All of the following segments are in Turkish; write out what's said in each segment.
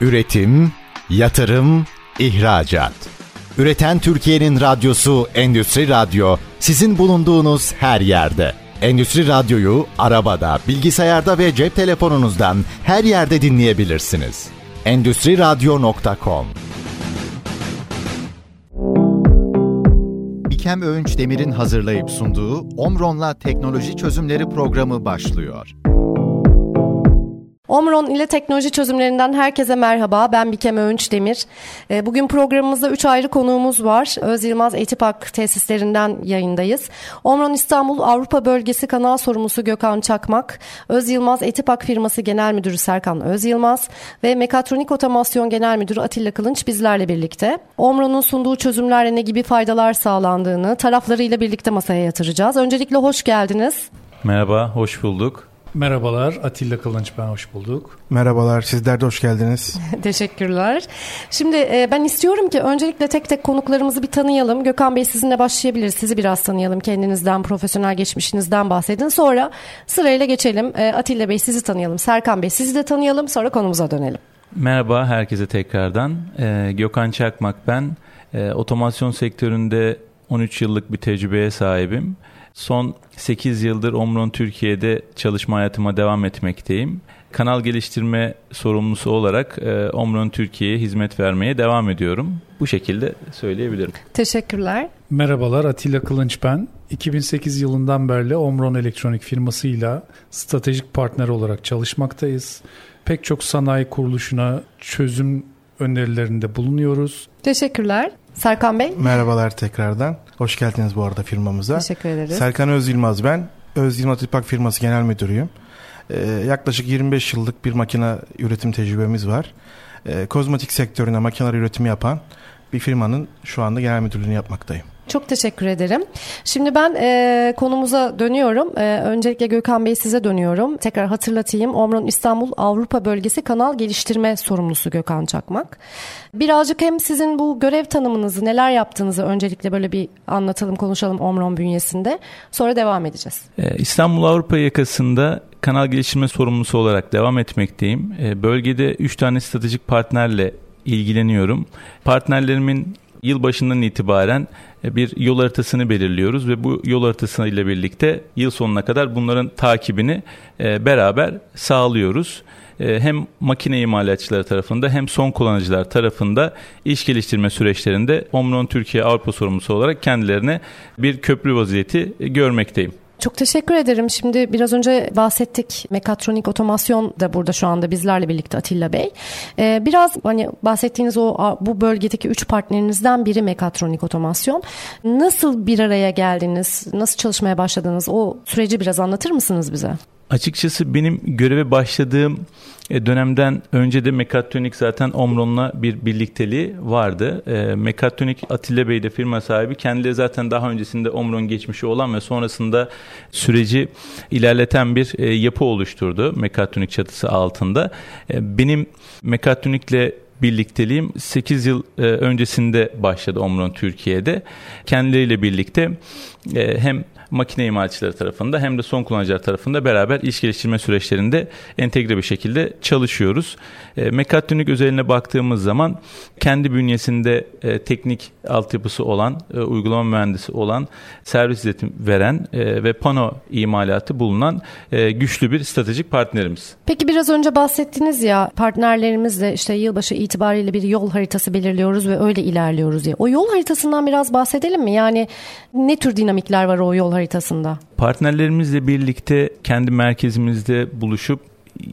Üretim, yatırım, ihracat. Üreten Türkiye'nin radyosu Endüstri Radyo sizin bulunduğunuz her yerde. Endüstri Radyo'yu arabada, bilgisayarda ve cep telefonunuzdan her yerde dinleyebilirsiniz. Endüstri Radyo.com İkem Öğünç Demir'in hazırlayıp sunduğu Omron'la Teknoloji Çözümleri programı başlıyor. Omron ile teknoloji çözümlerinden herkese merhaba. Ben Bikem Öğünç Demir. Ee, bugün programımızda 3 ayrı konuğumuz var. Öz Yılmaz Etipak tesislerinden yayındayız. Omron İstanbul Avrupa Bölgesi Kanal Sorumlusu Gökhan Çakmak, Öz Yılmaz Etipak firması Genel Müdürü Serkan Öz Yılmaz ve Mekatronik Otomasyon Genel Müdürü Atilla Kılınç bizlerle birlikte. Omron'un sunduğu çözümlerle ne gibi faydalar sağlandığını taraflarıyla birlikte masaya yatıracağız. Öncelikle hoş geldiniz. Merhaba, hoş bulduk. Merhabalar, Atilla Kılınç ben, hoş bulduk. Merhabalar, sizler de hoş geldiniz. Teşekkürler. Şimdi e, ben istiyorum ki öncelikle tek tek konuklarımızı bir tanıyalım. Gökhan Bey sizinle başlayabiliriz. Sizi biraz tanıyalım. Kendinizden, profesyonel geçmişinizden bahsedin. Sonra sırayla geçelim. E, Atilla Bey sizi tanıyalım. Serkan Bey sizi de tanıyalım. Sonra konumuza dönelim. Merhaba herkese tekrardan. E, Gökhan Çakmak ben. E, otomasyon sektöründe 13 yıllık bir tecrübeye sahibim. Son 8 yıldır Omron Türkiye'de çalışma hayatıma devam etmekteyim. Kanal geliştirme sorumlusu olarak e, Omron Türkiye'ye hizmet vermeye devam ediyorum. Bu şekilde söyleyebilirim. Teşekkürler. Merhabalar Atilla Kılınç ben. 2008 yılından beri Omron Elektronik firmasıyla stratejik partner olarak çalışmaktayız. Pek çok sanayi kuruluşuna çözüm önerilerinde bulunuyoruz. Teşekkürler. Serkan Bey. Merhabalar tekrardan. Hoş geldiniz bu arada firmamıza. Teşekkür ederiz. Serkan Öz Yılmaz ben. Öz Yılmaz firması genel müdürüyüm. Ee, yaklaşık 25 yıllık bir makine üretim tecrübemiz var. Ee, kozmetik sektörüne makineler üretimi yapan bir firmanın şu anda genel müdürlüğünü yapmaktayım. Çok teşekkür ederim. Şimdi ben e, konumuza dönüyorum. E, öncelikle Gökhan Bey size dönüyorum. Tekrar hatırlatayım. Omron İstanbul Avrupa Bölgesi Kanal Geliştirme Sorumlusu Gökhan Çakmak. Birazcık hem sizin bu görev tanımınızı, neler yaptığınızı öncelikle böyle bir anlatalım, konuşalım Omron bünyesinde. Sonra devam edeceğiz. Ee, İstanbul Avrupa yakasında kanal geliştirme sorumlusu olarak devam etmekteyim. Ee, bölgede 3 tane stratejik partnerle ilgileniyorum. Partnerlerimin yıl başından itibaren e, bir yol haritasını belirliyoruz ve bu yol haritası ile birlikte yıl sonuna kadar bunların takibini e, beraber sağlıyoruz. E, hem makine imalatçıları tarafında hem son kullanıcılar tarafında iş geliştirme süreçlerinde Omron Türkiye Avrupa sorumlusu olarak kendilerine bir köprü vaziyeti görmekteyim. Çok teşekkür ederim. Şimdi biraz önce bahsettik. Mekatronik otomasyon da burada şu anda bizlerle birlikte Atilla Bey. Ee, biraz hani bahsettiğiniz o bu bölgedeki üç partnerinizden biri mekatronik otomasyon. Nasıl bir araya geldiniz? Nasıl çalışmaya başladınız? O süreci biraz anlatır mısınız bize? Açıkçası benim göreve başladığım e, dönemden önce de Mekatronik zaten Omron'la bir birlikteliği vardı. E, Mekatronik Atilla Bey de firma sahibi. Kendileri zaten daha öncesinde Omron geçmişi olan ve sonrasında süreci ilerleten bir e, yapı oluşturdu Mekatronik çatısı altında. Benim Mekatronik'le birlikteliğim 8 yıl öncesinde başladı Omron Türkiye'de. Kendileriyle birlikte hem makine imalatçıları tarafında hem de son kullanıcılar tarafında beraber iş geliştirme süreçlerinde entegre bir şekilde çalışıyoruz. E, mekatronik özeline baktığımız zaman kendi bünyesinde e, teknik altyapısı olan, e, uygulama mühendisi olan, servis hizmeti veren e, ve pano imalatı bulunan e, güçlü bir stratejik partnerimiz. Peki biraz önce bahsettiniz ya partnerlerimizle işte yılbaşı itibariyle bir yol haritası belirliyoruz ve öyle ilerliyoruz diye. O yol haritasından biraz bahsedelim mi? Yani ne tür dinamikler var o yol haritasında? Partnerlerimizle birlikte kendi merkezimizde buluşup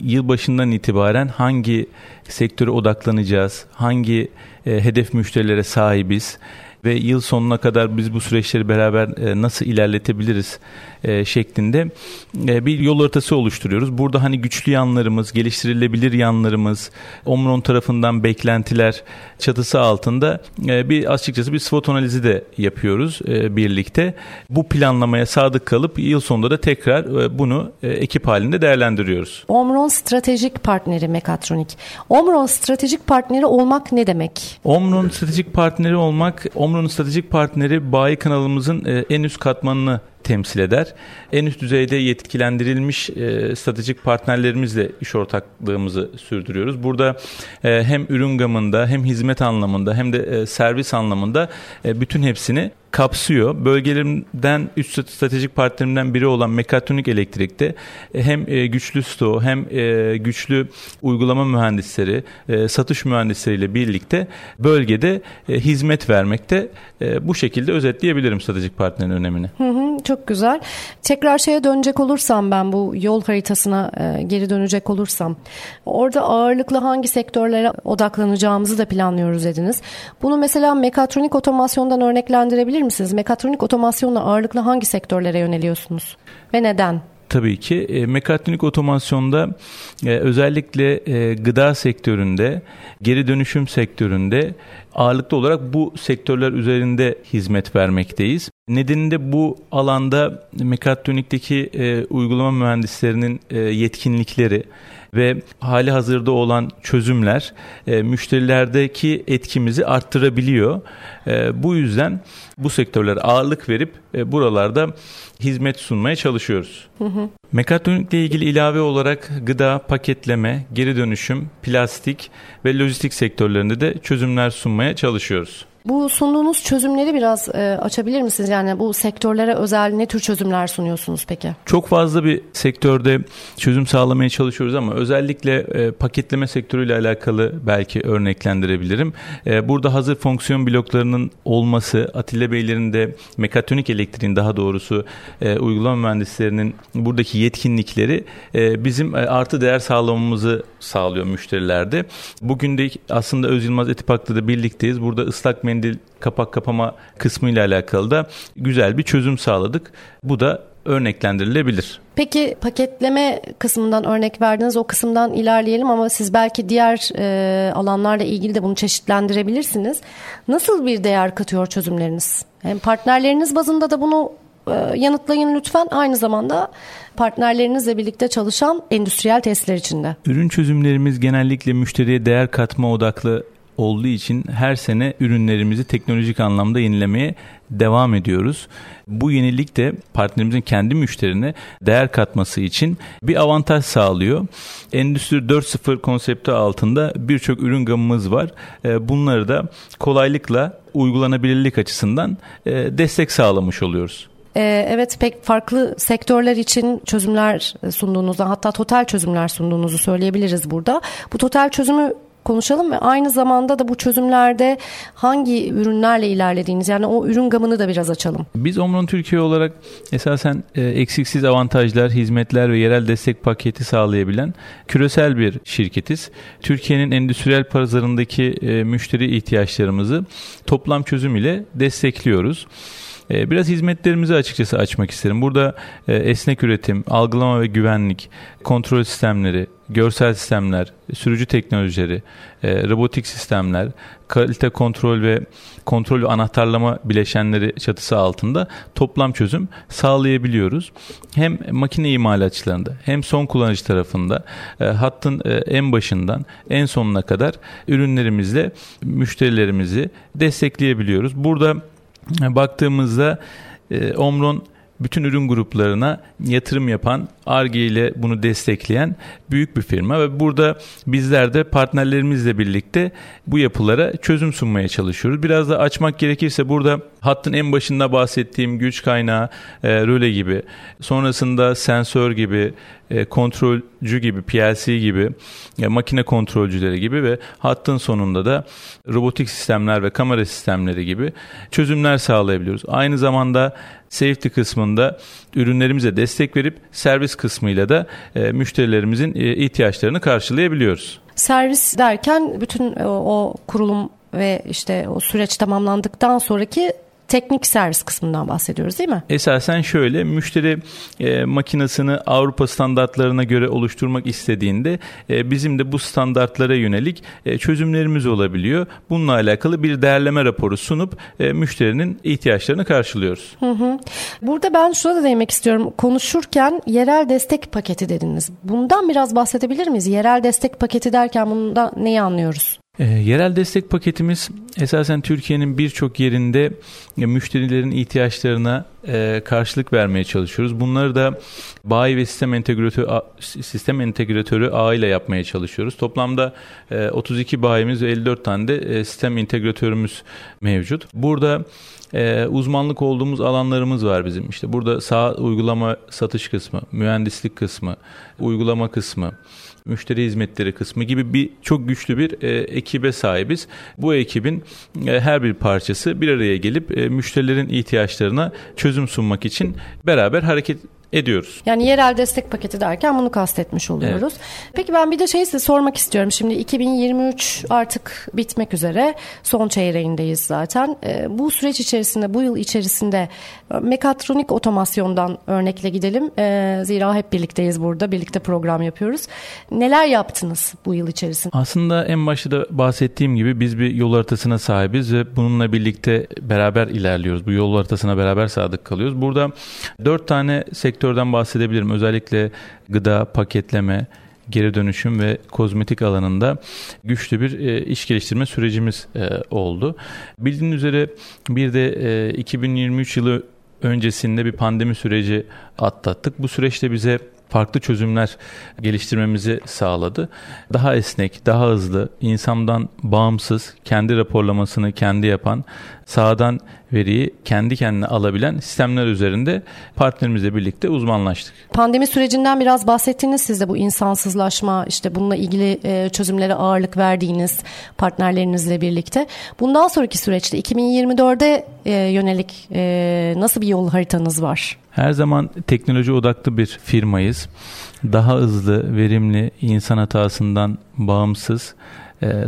yılbaşından itibaren hangi sektöre odaklanacağız, hangi e, hedef müşterilere sahibiz ve yıl sonuna kadar biz bu süreçleri beraber e, nasıl ilerletebiliriz e, şeklinde e, bir yol haritası oluşturuyoruz. Burada hani güçlü yanlarımız, geliştirilebilir yanlarımız, Omron tarafından beklentiler çatısı altında e, bir açıkçası bir SWOT analizi de yapıyoruz e, birlikte. Bu planlamaya sadık kalıp yıl sonunda da tekrar e, bunu e, ekip halinde değerlendiriyoruz. Omron stratejik partneri Mekatronik. Omron stratejik partneri olmak ne demek? Omron stratejik partneri olmak, Omron stratejik partneri bayi kanalımızın en üst katmanını temsil eder. En üst düzeyde yetkilendirilmiş e, stratejik partnerlerimizle iş ortaklığımızı sürdürüyoruz. Burada e, hem ürün gamında hem hizmet anlamında hem de e, servis anlamında e, bütün hepsini kapsıyor. Bölgelerimden üst stratejik partnerimden biri olan Mekatronik Elektrik'te e, hem e, güçlü sto hem e, güçlü uygulama mühendisleri, satış mühendisleriyle birlikte bölgede hizmet vermekte. Bu şekilde özetleyebilirim stratejik partnerin önemini. Hı hı, çok güzel. Tekrar şeye dönecek olursam ben bu yol haritasına geri dönecek olursam orada ağırlıklı hangi sektörlere odaklanacağımızı da planlıyoruz dediniz. Bunu mesela mekatronik otomasyondan örneklendirebilir misiniz? Mekatronik otomasyonla ağırlıklı hangi sektörlere yöneliyorsunuz ve neden? Tabii ki e, mekatronik otomasyonda e, özellikle e, gıda sektöründe, geri dönüşüm sektöründe ağırlıklı olarak bu sektörler üzerinde hizmet vermekteyiz. Nedeninde bu alanda mekatronikteki e, uygulama mühendislerinin e, yetkinlikleri ve hali hazırda olan çözümler e, müşterilerdeki etkimizi arttırabiliyor. E, bu yüzden bu sektörlere ağırlık verip e, buralarda hizmet sunmaya çalışıyoruz. Hı hı. Mekatronikle ilgili ilave olarak gıda, paketleme, geri dönüşüm, plastik ve lojistik sektörlerinde de çözümler sunmaya çalışıyoruz. Bu sunduğunuz çözümleri biraz e, açabilir misiniz? Yani bu sektörlere özel ne tür çözümler sunuyorsunuz peki? Çok fazla bir sektörde çözüm sağlamaya çalışıyoruz ama özellikle e, paketleme sektörüyle alakalı belki örneklendirebilirim. E, burada hazır fonksiyon bloklarının olması, Atilla Beylerin de mekatronik elektriğin daha doğrusu e, uygulama mühendislerinin buradaki yetkinlikleri e, bizim e, artı değer sağlamamızı sağlıyor müşterilerde. Bugün de aslında Öz Yılmaz Etipak'ta da birlikteyiz. Burada ıslak mendil mendil kapak kapama kısmı ile alakalı da güzel bir çözüm sağladık. Bu da örneklendirilebilir. Peki paketleme kısmından örnek verdiniz. O kısımdan ilerleyelim ama siz belki diğer e, alanlarla ilgili de bunu çeşitlendirebilirsiniz. Nasıl bir değer katıyor çözümleriniz? Hem partnerleriniz bazında da bunu e, yanıtlayın lütfen. Aynı zamanda partnerlerinizle birlikte çalışan endüstriyel testler içinde. Ürün çözümlerimiz genellikle müşteriye değer katma odaklı olduğu için her sene ürünlerimizi teknolojik anlamda yenilemeye devam ediyoruz. Bu yenilik de partnerimizin kendi müşterine değer katması için bir avantaj sağlıyor. Endüstri 4.0 konsepti altında birçok ürün gamımız var. Ee, bunları da kolaylıkla uygulanabilirlik açısından e, destek sağlamış oluyoruz. Ee, evet pek farklı sektörler için çözümler sunduğunuzu hatta total çözümler sunduğunuzu söyleyebiliriz burada. Bu total çözümü konuşalım ve aynı zamanda da bu çözümlerde hangi ürünlerle ilerlediğiniz yani o ürün gamını da biraz açalım. Biz Omron Türkiye olarak esasen e, eksiksiz avantajlar, hizmetler ve yerel destek paketi sağlayabilen küresel bir şirketiz. Türkiye'nin endüstriyel pazarındaki e, müşteri ihtiyaçlarımızı toplam çözüm ile destekliyoruz. E, biraz hizmetlerimizi açıkçası açmak isterim. Burada e, esnek üretim, algılama ve güvenlik, kontrol sistemleri, görsel sistemler, sürücü teknolojileri, e, robotik sistemler, kalite kontrol ve kontrol ve anahtarlama bileşenleri çatısı altında toplam çözüm sağlayabiliyoruz. Hem makine imalatçılarında hem son kullanıcı tarafında hattın en başından en sonuna kadar ürünlerimizle müşterilerimizi destekleyebiliyoruz. Burada baktığımızda e, Omron bütün ürün gruplarına yatırım yapan, ARGE ile bunu destekleyen büyük bir firma ve burada bizler de partnerlerimizle birlikte bu yapılara çözüm sunmaya çalışıyoruz. Biraz da açmak gerekirse burada hattın en başında bahsettiğim güç kaynağı, e, röle gibi, sonrasında sensör gibi, e, kontrolcü gibi, PLC gibi, e, makine kontrolcüleri gibi ve hattın sonunda da robotik sistemler ve kamera sistemleri gibi çözümler sağlayabiliyoruz. Aynı zamanda safety kısmında ürünlerimize destek verip servis kısmıyla da e, müşterilerimizin e, ihtiyaçlarını karşılayabiliyoruz. Servis derken bütün o, o kurulum ve işte o süreç tamamlandıktan sonraki teknik servis kısmından bahsediyoruz değil mi? Esasen şöyle müşteri e, makinesini Avrupa standartlarına göre oluşturmak istediğinde e, bizim de bu standartlara yönelik e, çözümlerimiz olabiliyor. Bununla alakalı bir değerleme raporu sunup e, müşterinin ihtiyaçlarını karşılıyoruz. Hı hı. Burada ben şuna da değinmek istiyorum. Konuşurken yerel destek paketi dediniz. Bundan biraz bahsedebilir miyiz? Yerel destek paketi derken bunda neyi anlıyoruz? E, yerel destek paketimiz esasen Türkiye'nin birçok yerinde e, müşterilerin ihtiyaçlarına e, karşılık vermeye çalışıyoruz. Bunları da bayi ve sistem entegratörü sistem entegratörü ağ ile yapmaya çalışıyoruz. Toplamda e, 32 bayimiz ve 54 tane de e, sistem entegratörümüz mevcut. Burada e, uzmanlık olduğumuz alanlarımız var bizim. İşte burada sağ uygulama satış kısmı, mühendislik kısmı, uygulama kısmı, müşteri hizmetleri kısmı gibi bir çok güçlü bir e, ekibe sahibiz. Bu ekibin e, her bir parçası bir araya gelip e, müşterilerin ihtiyaçlarına çözüm sunmak için beraber hareket ediyoruz. Yani yerel destek paketi derken bunu kastetmiş oluyoruz. Evet. Peki ben bir de şey size sormak istiyorum. Şimdi 2023 artık bitmek üzere. Son çeyreğindeyiz zaten. E, bu süreç içerisinde, bu yıl içerisinde e, mekatronik otomasyondan örnekle gidelim. E, zira hep birlikteyiz burada. Birlikte program yapıyoruz. Neler yaptınız bu yıl içerisinde? Aslında en başta da bahsettiğim gibi biz bir yol haritasına sahibiz ve bununla birlikte beraber ilerliyoruz. Bu yol haritasına beraber sadık kalıyoruz. Burada dört tane sektör sektörden bahsedebilirim. Özellikle gıda, paketleme, geri dönüşüm ve kozmetik alanında güçlü bir e, iş geliştirme sürecimiz e, oldu. Bildiğiniz üzere bir de e, 2023 yılı öncesinde bir pandemi süreci atlattık. Bu süreçte bize farklı çözümler geliştirmemizi sağladı. Daha esnek, daha hızlı, insandan bağımsız, kendi raporlamasını kendi yapan, sağdan veriyi kendi kendine alabilen sistemler üzerinde partnerimizle birlikte uzmanlaştık. Pandemi sürecinden biraz bahsettiniz siz de bu insansızlaşma işte bununla ilgili e, çözümlere ağırlık verdiğiniz partnerlerinizle birlikte. Bundan sonraki süreçte 2024'e e, yönelik e, nasıl bir yol haritanız var? Her zaman teknoloji odaklı bir firmayız. Daha hızlı, verimli, insan hatasından bağımsız,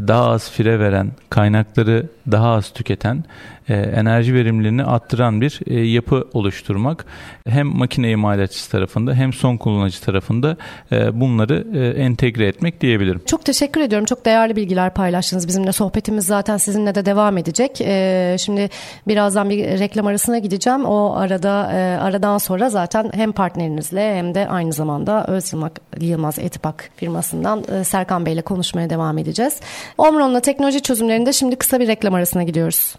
daha az fire veren, kaynakları daha az tüketen e, enerji verimliliğini arttıran bir e, yapı oluşturmak hem makine imalatçısı tarafında hem son kullanıcı tarafında e, bunları entegre etmek diyebilirim. Çok teşekkür ediyorum. Çok değerli bilgiler paylaştınız bizimle. Sohbetimiz zaten sizinle de devam edecek. Şimdi birazdan bir reklam arasına gideceğim. O arada aradan sonra zaten hem partnerinizle hem de aynı zamanda Öz Yılmaz Etipak firmasından Serkan Bey ile konuşmaya devam edeceğiz. Omron'la teknoloji çözümlerinde şimdi kısa bir reklam arasına gidiyoruz.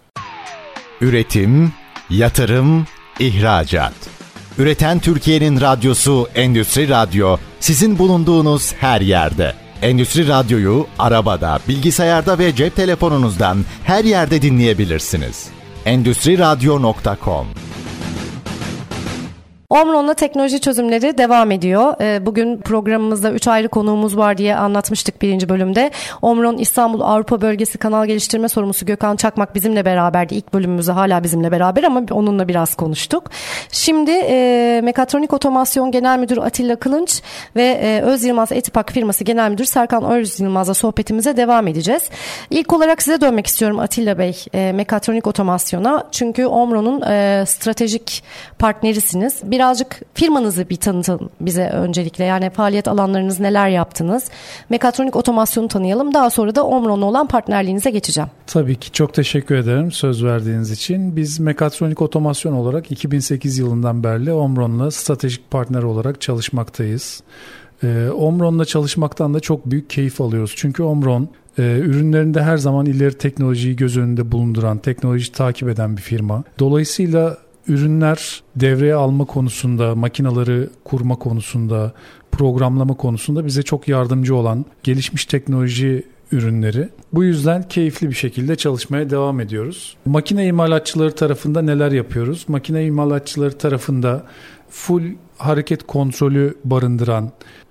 Üretim, yatırım, ihracat. Üreten Türkiye'nin radyosu Endüstri Radyo sizin bulunduğunuz her yerde. Endüstri Radyo'yu arabada, bilgisayarda ve cep telefonunuzdan her yerde dinleyebilirsiniz. Endüstri Radyo.com Omron'la teknoloji çözümleri devam ediyor. Ee, bugün programımızda 3 ayrı konuğumuz var diye anlatmıştık birinci bölümde. Omron İstanbul Avrupa Bölgesi Kanal Geliştirme Sorumlusu Gökhan Çakmak bizimle beraberdi. İlk bölümümüzde hala bizimle beraber ama onunla biraz konuştuk. Şimdi e, Mekatronik Otomasyon Genel Müdürü Atilla Kılınç ve e, Öz Yılmaz Etipak firması Genel Müdürü Serkan Öz Yılmaz'la sohbetimize devam edeceğiz. İlk olarak size dönmek istiyorum Atilla Bey e, Mekatronik Otomasyon'a. Çünkü Omron'un e, stratejik partnerisiniz. Bir birazcık firmanızı bir tanıtın bize öncelikle. Yani faaliyet alanlarınız neler yaptınız? Mekatronik otomasyonu tanıyalım. Daha sonra da Omron'la olan partnerliğinize geçeceğim. Tabii ki çok teşekkür ederim söz verdiğiniz için. Biz mekatronik otomasyon olarak 2008 yılından beri Omron'la stratejik partner olarak çalışmaktayız. Ee, Omron'la çalışmaktan da çok büyük keyif alıyoruz. Çünkü Omron e, ürünlerinde her zaman ileri teknolojiyi göz önünde bulunduran, teknoloji takip eden bir firma. Dolayısıyla ürünler devreye alma konusunda, makinaları kurma konusunda, programlama konusunda bize çok yardımcı olan gelişmiş teknoloji ürünleri. Bu yüzden keyifli bir şekilde çalışmaya devam ediyoruz. Makine imalatçıları tarafında neler yapıyoruz? Makine imalatçıları tarafında full hareket kontrolü barındıran,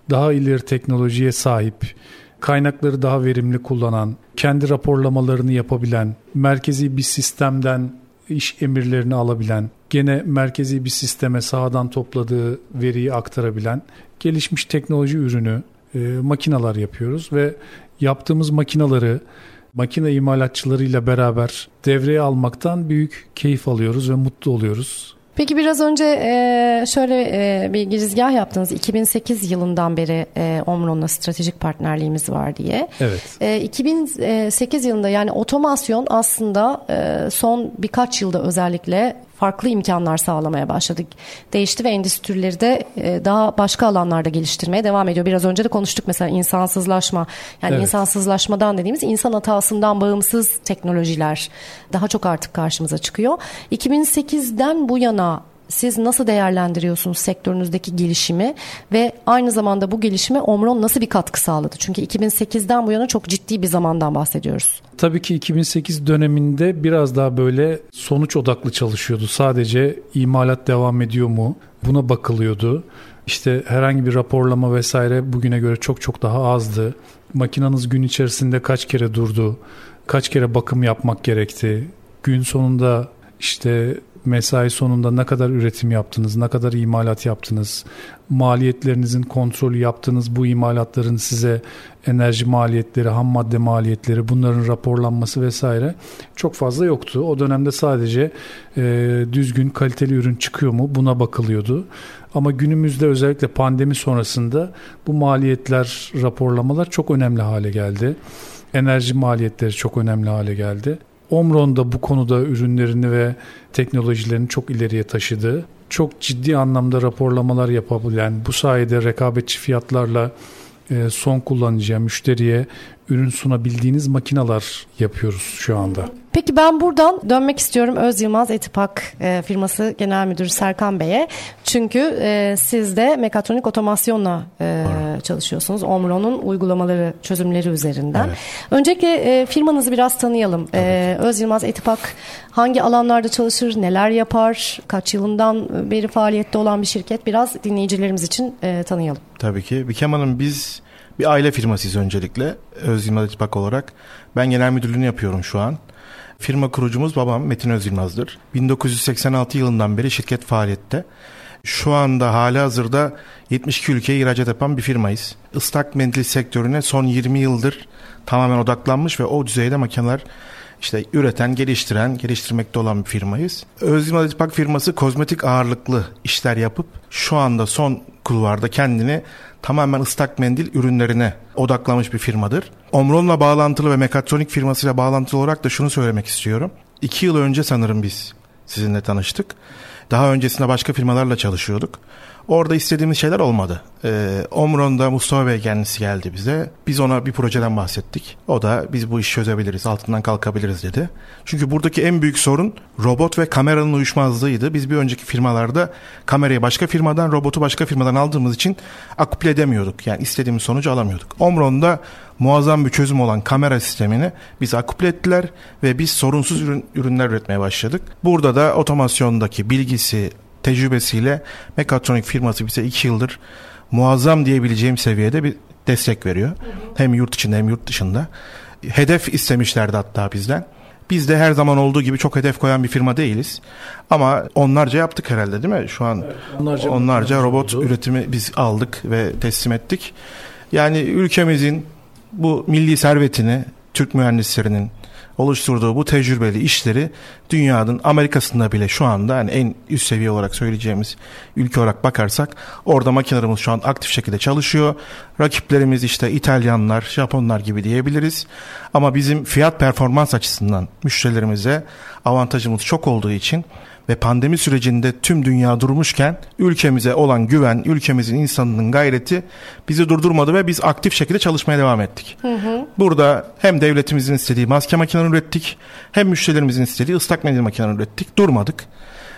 daha ileri teknolojiye sahip, kaynakları daha verimli kullanan, kendi raporlamalarını yapabilen, merkezi bir sistemden iş emirlerini alabilen, gene merkezi bir sisteme sağdan topladığı veriyi aktarabilen gelişmiş teknoloji ürünü e, makinalar yapıyoruz ve yaptığımız makinaları makine imalatçılarıyla beraber devreye almaktan büyük keyif alıyoruz ve mutlu oluyoruz. Peki biraz önce e, şöyle e, bir girizgah yaptınız. 2008 yılından beri e, Omron'la stratejik partnerliğimiz var diye. Evet. 2008 yılında yani otomasyon aslında son birkaç yılda özellikle farklı imkanlar sağlamaya başladık. Değişti ve endüstrileri de e, daha başka alanlarda geliştirmeye devam ediyor. Biraz önce de konuştuk mesela insansızlaşma. Yani evet. insansızlaşmadan dediğimiz insan hatasından bağımsız teknolojiler daha çok artık karşımıza çıkıyor. 2008'den bu yana siz nasıl değerlendiriyorsunuz sektörünüzdeki gelişimi ve aynı zamanda bu gelişime Omron nasıl bir katkı sağladı? Çünkü 2008'den bu yana çok ciddi bir zamandan bahsediyoruz. Tabii ki 2008 döneminde biraz daha böyle sonuç odaklı çalışıyordu. Sadece imalat devam ediyor mu? Buna bakılıyordu. İşte herhangi bir raporlama vesaire bugüne göre çok çok daha azdı. Makinanız gün içerisinde kaç kere durdu? Kaç kere bakım yapmak gerekti? Gün sonunda işte mesai sonunda ne kadar üretim yaptınız, ne kadar imalat yaptınız, maliyetlerinizin kontrolü yaptığınız bu imalatların size enerji maliyetleri, ham madde maliyetleri bunların raporlanması vesaire çok fazla yoktu. O dönemde sadece e, düzgün kaliteli ürün çıkıyor mu buna bakılıyordu. Ama günümüzde özellikle pandemi sonrasında bu maliyetler, raporlamalar çok önemli hale geldi. Enerji maliyetleri çok önemli hale geldi. Omron da bu konuda ürünlerini ve teknolojilerini çok ileriye taşıdı. Çok ciddi anlamda raporlamalar yapabilen, bu sayede rekabetçi fiyatlarla e, son kullanıcıya, müşteriye ürün sunabildiğiniz makinalar yapıyoruz şu anda. Peki ben buradan dönmek istiyorum Öz Yılmaz Etipak e, firması genel müdürü Serkan Bey'e. Çünkü e, siz de mekatronik otomasyonla e, çalışıyorsunuz. Omron'un uygulamaları, çözümleri üzerinden. Evet. Öncelikle e, firmanızı biraz tanıyalım. E, Öz Yılmaz Etipak hangi alanlarda çalışır, neler yapar, kaç yılından beri faaliyette olan bir şirket biraz dinleyicilerimiz için e, tanıyalım. Tabii ki. Bikem Hanım biz bir aile firmasıyız öncelikle Öz Yılmaz Etipak olarak. Ben genel müdürlüğünü yapıyorum şu an. Firma kurucumuz babam Metin Özyılmaz'dır. 1986 yılından beri şirket faaliyette. Şu anda hali hazırda 72 ülkeye ihracat yapan bir firmayız. Islak mendil sektörüne son 20 yıldır tamamen odaklanmış ve o düzeyde makineler işte üreten, geliştiren, geliştirmekte olan bir firmayız. Özyılmaz Etipak firması kozmetik ağırlıklı işler yapıp şu anda son kulvarda kendini tamamen ıslak mendil ürünlerine odaklamış bir firmadır. Omron'la bağlantılı ve mekatronik firmasıyla bağlantılı olarak da şunu söylemek istiyorum. İki yıl önce sanırım biz sizinle tanıştık. Daha öncesinde başka firmalarla çalışıyorduk. Orada istediğimiz şeyler olmadı. Ee, Omron'da Mustafa Bey kendisi geldi bize. Biz ona bir projeden bahsettik. O da biz bu işi çözebiliriz, altından kalkabiliriz dedi. Çünkü buradaki en büyük sorun robot ve kameranın uyuşmazlığıydı. Biz bir önceki firmalarda kamerayı başka firmadan, robotu başka firmadan aldığımız için akuple edemiyorduk. Yani istediğimiz sonucu alamıyorduk. Omron'da muazzam bir çözüm olan kamera sistemini biz akuple ettiler ve biz sorunsuz ürün, ürünler üretmeye başladık. Burada da otomasyondaki bilgisi, tecrübesiyle mekatronik firması bize iki yıldır muazzam diyebileceğim seviyede bir destek veriyor. Hem yurt içinde hem yurt dışında. Hedef istemişlerdi hatta bizden. Biz de her zaman olduğu gibi çok hedef koyan bir firma değiliz. Ama onlarca yaptık herhalde değil mi? Şu an evet, onlarca, onlarca robot oldu. üretimi biz aldık ve teslim ettik. Yani ülkemizin bu milli servetini Türk mühendislerinin oluşturduğu bu tecrübeli işleri dünyanın Amerika'sında bile şu anda yani en üst seviye olarak söyleyeceğimiz ülke olarak bakarsak orada makinelerimiz şu an aktif şekilde çalışıyor. Rakiplerimiz işte İtalyanlar, Japonlar gibi diyebiliriz. Ama bizim fiyat performans açısından müşterilerimize avantajımız çok olduğu için ve pandemi sürecinde tüm dünya durmuşken ülkemize olan güven, ülkemizin insanının gayreti bizi durdurmadı ve biz aktif şekilde çalışmaya devam ettik. Hı hı. Burada hem devletimizin istediği maske makinelerini ürettik, hem müşterilerimizin istediği ıslak mendil makinelerini ürettik. Durmadık.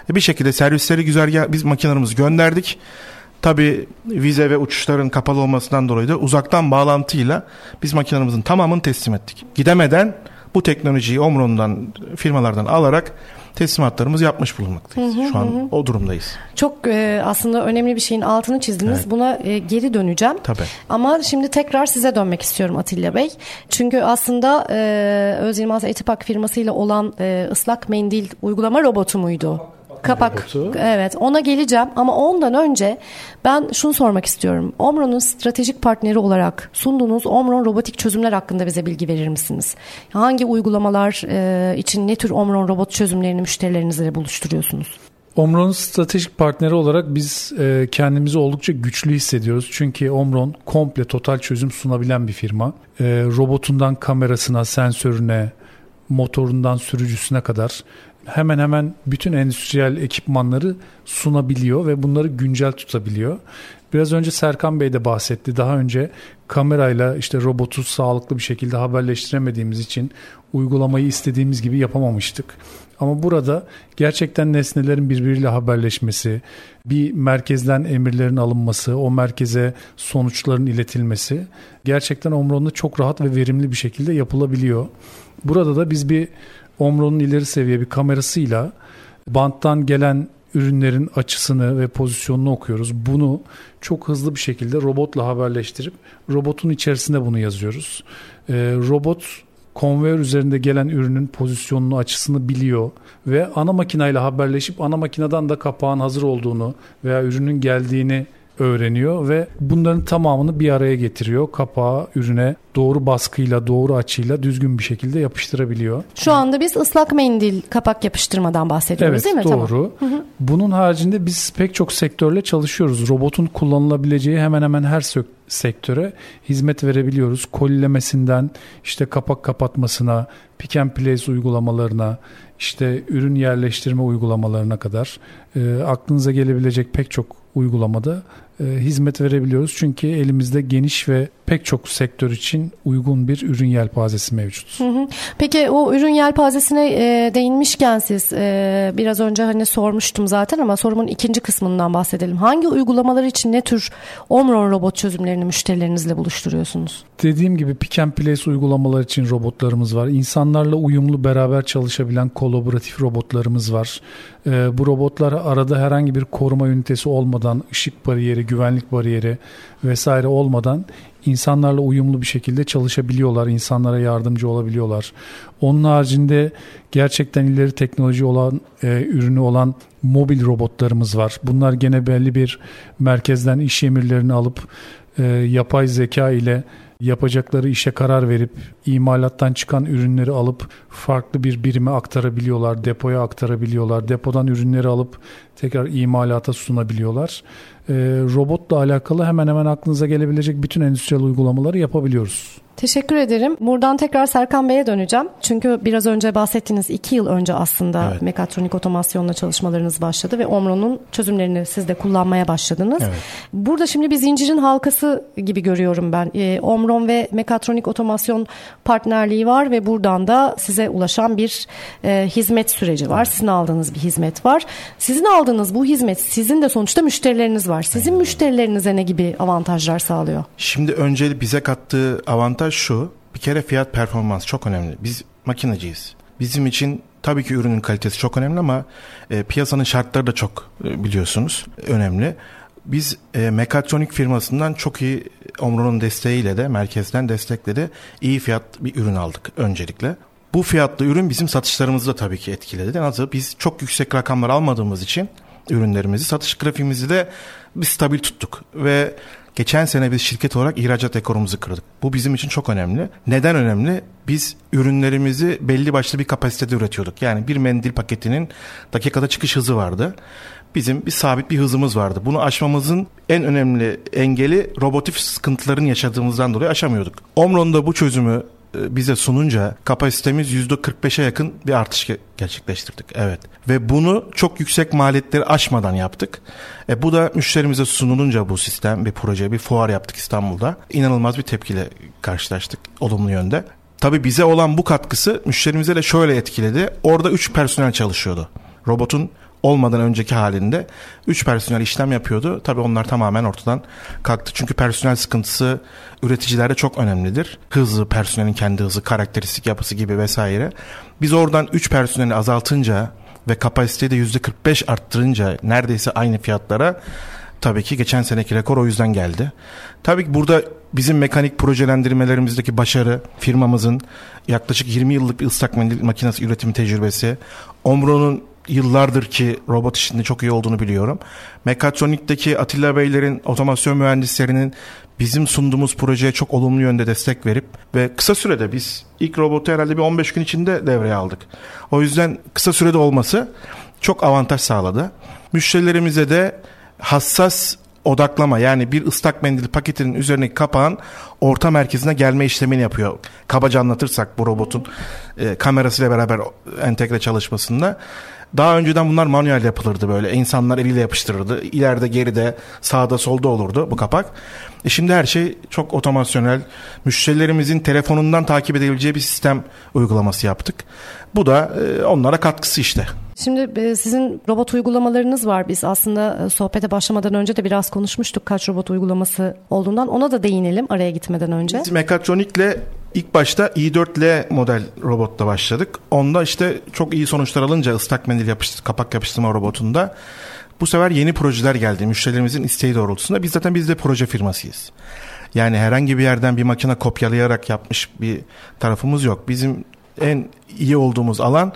E, bir şekilde servisleri güzel biz makinelerimizi gönderdik. Tabi vize ve uçuşların kapalı olmasından dolayı da uzaktan bağlantıyla biz makinelerimizin tamamını teslim ettik. Gidemeden bu teknolojiyi Omron'dan firmalardan alarak teslimatlarımızı yapmış bulunmaktayız. Hı hı, Şu an hı. o durumdayız. Çok e, aslında önemli bir şeyin altını çizdiniz. Evet. Buna e, geri döneceğim. Tabii. Ama şimdi tekrar size dönmek istiyorum Atilla Bey. Çünkü aslında e, Öz Yılmaz Etipak firmasıyla olan e, ıslak mendil uygulama robotu muydu? Kapak. Robotu. Evet ona geleceğim ama ondan önce ben şunu sormak istiyorum. Omron'un stratejik partneri olarak sunduğunuz Omron robotik çözümler hakkında bize bilgi verir misiniz? Hangi uygulamalar e, için ne tür Omron robot çözümlerini müşterilerinizle buluşturuyorsunuz? Omron'un stratejik partneri olarak biz e, kendimizi oldukça güçlü hissediyoruz. Çünkü Omron komple total çözüm sunabilen bir firma. E, robotundan kamerasına, sensörüne, motorundan sürücüsüne kadar hemen hemen bütün endüstriyel ekipmanları sunabiliyor ve bunları güncel tutabiliyor. Biraz önce Serkan Bey de bahsetti. Daha önce kamerayla işte robotu sağlıklı bir şekilde haberleştiremediğimiz için uygulamayı istediğimiz gibi yapamamıştık. Ama burada gerçekten nesnelerin birbiriyle haberleşmesi, bir merkezden emirlerin alınması, o merkeze sonuçların iletilmesi gerçekten Omron'da çok rahat ve verimli bir şekilde yapılabiliyor. Burada da biz bir Omron'un ileri seviye bir kamerasıyla banttan gelen ürünlerin açısını ve pozisyonunu okuyoruz. Bunu çok hızlı bir şekilde robotla haberleştirip robotun içerisinde bunu yazıyoruz. Ee, robot konveyör üzerinde gelen ürünün pozisyonunu açısını biliyor ve ana makinayla haberleşip ana makineden de kapağın hazır olduğunu veya ürünün geldiğini öğreniyor ve bunların tamamını bir araya getiriyor. Kapağı ürüne doğru baskıyla, doğru açıyla düzgün bir şekilde yapıştırabiliyor. Şu anda biz ıslak mendil kapak yapıştırmadan bahsediyoruz evet, değil mi? doğru. Tamam. Bunun haricinde biz pek çok sektörle çalışıyoruz. Robotun kullanılabileceği hemen hemen her sektöre hizmet verebiliyoruz. Kolilemesinden işte kapak kapatmasına, pick and place uygulamalarına, işte ürün yerleştirme uygulamalarına kadar e, aklınıza gelebilecek pek çok uygulamada hizmet verebiliyoruz. Çünkü elimizde geniş ve pek çok sektör için uygun bir ürün yelpazesi mevcut. Hı hı. Peki o ürün yelpazesine e, değinmişken siz e, biraz önce hani sormuştum zaten ama sorumun ikinci kısmından bahsedelim. Hangi uygulamalar için ne tür Omron robot çözümlerini müşterilerinizle buluşturuyorsunuz? Dediğim gibi pick and place uygulamalar için robotlarımız var. İnsanlarla uyumlu beraber çalışabilen kolaboratif robotlarımız var. E, bu robotlar arada herhangi bir koruma ünitesi olmadan ışık bariyeri, güvenlik bariyeri vesaire olmadan insanlarla uyumlu bir şekilde çalışabiliyorlar, insanlara yardımcı olabiliyorlar. Onun haricinde gerçekten ileri teknoloji olan e, ürünü olan mobil robotlarımız var. Bunlar gene belli bir merkezden iş emirlerini alıp e, yapay zeka ile yapacakları işe karar verip imalattan çıkan ürünleri alıp farklı bir birime aktarabiliyorlar, depoya aktarabiliyorlar. Depodan ürünleri alıp tekrar imalata sunabiliyorlar. E, robotla alakalı hemen hemen aklınıza gelebilecek bütün endüstriyel uygulamaları yapabiliyoruz. Teşekkür ederim. Buradan tekrar Serkan Bey'e döneceğim. Çünkü biraz önce bahsettiğiniz iki yıl önce aslında evet. mekatronik otomasyonla çalışmalarınız başladı ve Omron'un çözümlerini siz de kullanmaya başladınız. Evet. Burada şimdi bir zincirin halkası gibi görüyorum ben. E, Omron ve mekatronik otomasyon partnerliği var ve buradan da size ulaşan bir e, hizmet süreci var. Sizin aldığınız bir hizmet var. Sizin aldığınız bu hizmet sizin de sonuçta müşterileriniz var. Sizin evet. müşterilerinize ne gibi avantajlar sağlıyor? Şimdi önce bize kattığı avantaj şu. Bir kere fiyat performans çok önemli. Biz makineciyiz. Bizim için tabii ki ürünün kalitesi çok önemli ama e, piyasanın şartları da çok e, biliyorsunuz önemli. Biz e, mekatronik firmasından çok iyi Omro'nun desteğiyle de merkezden destekle de iyi fiyat bir ürün aldık öncelikle. Bu fiyatlı ürün bizim satışlarımızı da tabii ki etkiledi. Nasıl? Biz çok yüksek rakamlar almadığımız için ürünlerimizi satış grafiğimizi de bir stabil tuttuk ve Geçen sene biz şirket olarak ihracat ekorumuzu kırdık. Bu bizim için çok önemli. Neden önemli? Biz ürünlerimizi belli başlı bir kapasitede üretiyorduk. Yani bir mendil paketinin dakikada çıkış hızı vardı. Bizim bir sabit bir hızımız vardı. Bunu aşmamızın en önemli engeli robotif sıkıntıların yaşadığımızdan dolayı aşamıyorduk. Omron'da bu çözümü bize sununca kapasitemiz %45'e yakın bir artış gerçekleştirdik. Evet. Ve bunu çok yüksek maliyetleri aşmadan yaptık. E, bu da müşterimize sunulunca bu sistem bir proje bir fuar yaptık İstanbul'da. İnanılmaz bir tepkiyle karşılaştık olumlu yönde. Tabii bize olan bu katkısı müşterimize de şöyle etkiledi. Orada 3 personel çalışıyordu. Robotun olmadan önceki halinde 3 personel işlem yapıyordu. Tabii onlar tamamen ortadan kalktı. Çünkü personel sıkıntısı üreticilerde çok önemlidir. Hızı, personelin kendi hızı, karakteristik yapısı gibi vesaire. Biz oradan 3 personeli azaltınca ve kapasiteyi de %45 arttırınca neredeyse aynı fiyatlara tabii ki geçen seneki rekor o yüzden geldi. Tabii ki burada bizim mekanik projelendirmelerimizdeki başarı, firmamızın yaklaşık 20 yıllık bir ıslak makinesi üretimi tecrübesi, Omro'nun yıllardır ki robot işinde çok iyi olduğunu biliyorum. Mekatronik'teki Atilla Beylerin otomasyon mühendislerinin bizim sunduğumuz projeye çok olumlu yönde destek verip ve kısa sürede biz ilk robotu herhalde bir 15 gün içinde devreye aldık. O yüzden kısa sürede olması çok avantaj sağladı. Müşterilerimize de hassas odaklama yani bir ıslak mendil paketinin üzerindeki kapağın orta merkezine gelme işlemini yapıyor. Kabaca anlatırsak bu robotun e, kamerasıyla beraber entegre çalışmasında. Daha önceden bunlar manuel yapılırdı böyle. İnsanlar eliyle yapıştırırdı. İleride, geride, sağda, solda olurdu bu kapak. E şimdi her şey çok otomasyonel. Müşterilerimizin telefonundan takip edebileceği bir sistem uygulaması yaptık. Bu da e, onlara katkısı işte. Şimdi e, sizin robot uygulamalarınız var. Biz aslında e, sohbete başlamadan önce de biraz konuşmuştuk kaç robot uygulaması olduğundan. Ona da değinelim araya gitmeden önce. Biz Mekatronik'le ilk başta i4L model robotla başladık. Onda işte çok iyi sonuçlar alınca ıslak mendil yapıştır, kapak yapıştırma robotunda bu sefer yeni projeler geldi. Müşterilerimizin isteği doğrultusunda. Biz zaten biz de proje firmasıyız. Yani herhangi bir yerden bir makine kopyalayarak yapmış bir tarafımız yok. Bizim en iyi olduğumuz alan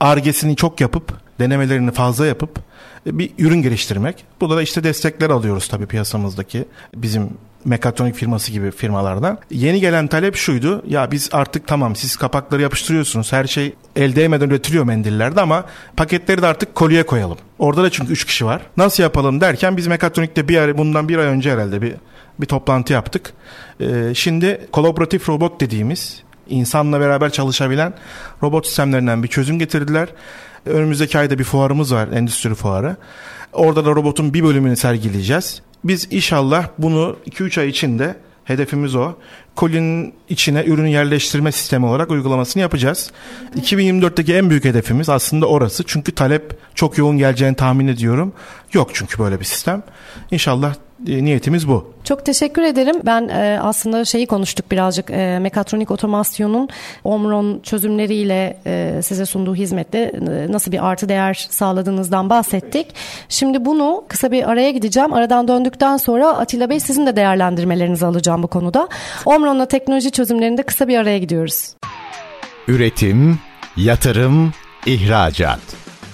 argesini çok yapıp denemelerini fazla yapıp bir ürün geliştirmek. Burada da işte destekler alıyoruz tabii piyasamızdaki bizim mekatronik firması gibi firmalardan. Yeni gelen talep şuydu. Ya biz artık tamam siz kapakları yapıştırıyorsunuz. Her şey el değmeden üretiliyor mendillerde ama paketleri de artık kolye koyalım. Orada da çünkü 3 kişi var. Nasıl yapalım derken biz mekatronikte bir ay bundan bir ay önce herhalde bir bir toplantı yaptık. Ee, şimdi kolaboratif robot dediğimiz insanla beraber çalışabilen robot sistemlerinden bir çözüm getirdiler. Önümüzdeki ayda bir fuarımız var, endüstri fuarı. Orada da robotun bir bölümünü sergileyeceğiz. Biz inşallah bunu 2-3 ay içinde hedefimiz o. Kolinin içine ürün yerleştirme sistemi olarak uygulamasını yapacağız. 2024'teki en büyük hedefimiz aslında orası. Çünkü talep çok yoğun geleceğini tahmin ediyorum. Yok çünkü böyle bir sistem. İnşallah niyetimiz bu. Çok teşekkür ederim. Ben e, aslında şeyi konuştuk birazcık e, mekatronik otomasyonun Omron çözümleriyle e, size sunduğu hizmette e, nasıl bir artı değer sağladığınızdan bahsettik. Şimdi bunu kısa bir araya gideceğim. Aradan döndükten sonra Atilla Bey sizin de değerlendirmelerinizi alacağım bu konuda. Omron'la teknoloji çözümlerinde kısa bir araya gidiyoruz. Üretim, yatırım, ihracat.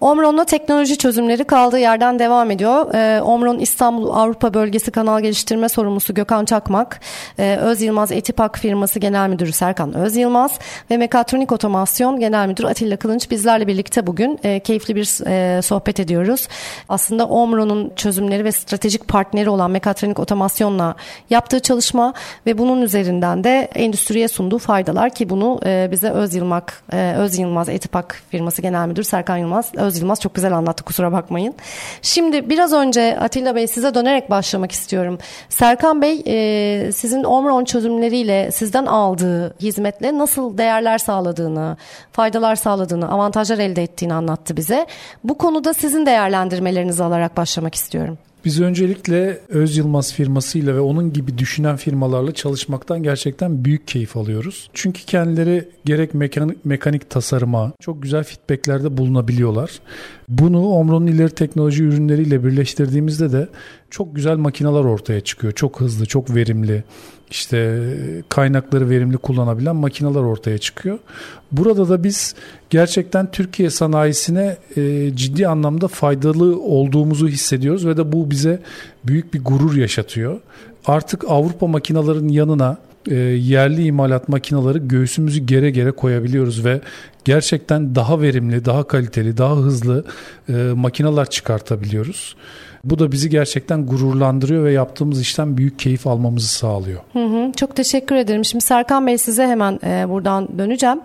Omron'la teknoloji çözümleri kaldığı yerden devam ediyor. Ee, Omron İstanbul Avrupa Bölgesi Kanal Geliştirme Sorumlusu Gökhan Çakmak, e, Öz Yılmaz Etipak firması Genel Müdürü Serkan Öz Yılmaz ve Mekatronik Otomasyon Genel Müdürü Atilla Kılınç bizlerle birlikte bugün e, keyifli bir e, sohbet ediyoruz. Aslında Omron'un çözümleri ve stratejik partneri olan Mekatronik Otomasyon'la yaptığı çalışma ve bunun üzerinden de endüstriye sunduğu faydalar ki bunu e, bize Öz Yılmaz, e, Öz Yılmaz Etipak firması Genel Müdürü Serkan Yılmaz Öz Yılmaz çok güzel anlattı kusura bakmayın. Şimdi biraz önce Atilla Bey size dönerek başlamak istiyorum. Serkan Bey e, sizin Omron çözümleriyle sizden aldığı hizmetle nasıl değerler sağladığını, faydalar sağladığını, avantajlar elde ettiğini anlattı bize. Bu konuda sizin değerlendirmelerinizi alarak başlamak istiyorum. Biz öncelikle Öz Yılmaz firmasıyla ve onun gibi düşünen firmalarla çalışmaktan gerçekten büyük keyif alıyoruz. Çünkü kendileri gerek mekanik, mekanik tasarıma çok güzel feedbacklerde bulunabiliyorlar. Bunu Omron'un ileri teknoloji ürünleriyle birleştirdiğimizde de çok güzel makineler ortaya çıkıyor. Çok hızlı, çok verimli, işte kaynakları verimli kullanabilen makineler ortaya çıkıyor. Burada da biz gerçekten Türkiye sanayisine e, ciddi anlamda faydalı olduğumuzu hissediyoruz ve de bu bize büyük bir gurur yaşatıyor. Artık Avrupa makinaların yanına e, yerli imalat makinaları göğsümüzü gere gere koyabiliyoruz ve gerçekten daha verimli, daha kaliteli, daha hızlı e, makineler çıkartabiliyoruz. Bu da bizi gerçekten gururlandırıyor ve yaptığımız işten büyük keyif almamızı sağlıyor. Hı hı, çok teşekkür ederim. Şimdi Serkan Bey size hemen e, buradan döneceğim.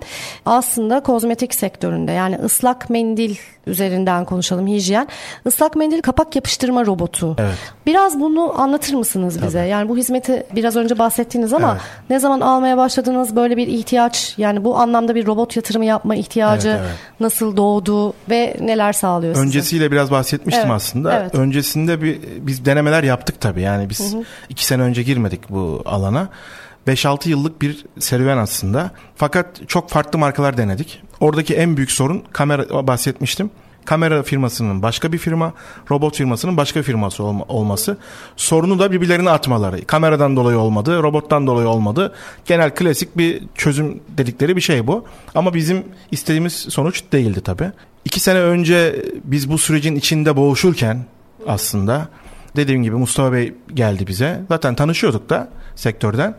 Aslında kozmetik sektöründe yani ıslak mendil üzerinden konuşalım hijyen. Islak mendil kapak yapıştırma robotu. Evet. Biraz bunu anlatır mısınız bize? Tabii. Yani bu hizmeti biraz önce bahsettiniz ama evet. ne zaman almaya başladınız böyle bir ihtiyaç yani bu anlamda bir robot yatırımı yapma ihtiyacı evet, evet. nasıl doğdu ve neler sağlıyor size? Öncesiyle biraz bahsetmiştim evet. aslında. Evet. Öncesinde bir biz denemeler yaptık tabii. Yani biz hı hı. iki sene önce girmedik bu alana. 5-6 yıllık bir serüven aslında. Fakat çok farklı markalar denedik. Oradaki en büyük sorun kamera bahsetmiştim. Kamera firmasının başka bir firma, robot firmasının başka bir firması olma, olması. Sorunu da birbirlerine atmaları. Kameradan dolayı olmadı, robottan dolayı olmadı. Genel klasik bir çözüm dedikleri bir şey bu. Ama bizim istediğimiz sonuç değildi tabii. İki sene önce biz bu sürecin içinde boğuşurken aslında Dediğim gibi Mustafa Bey geldi bize. Zaten tanışıyorduk da sektörden.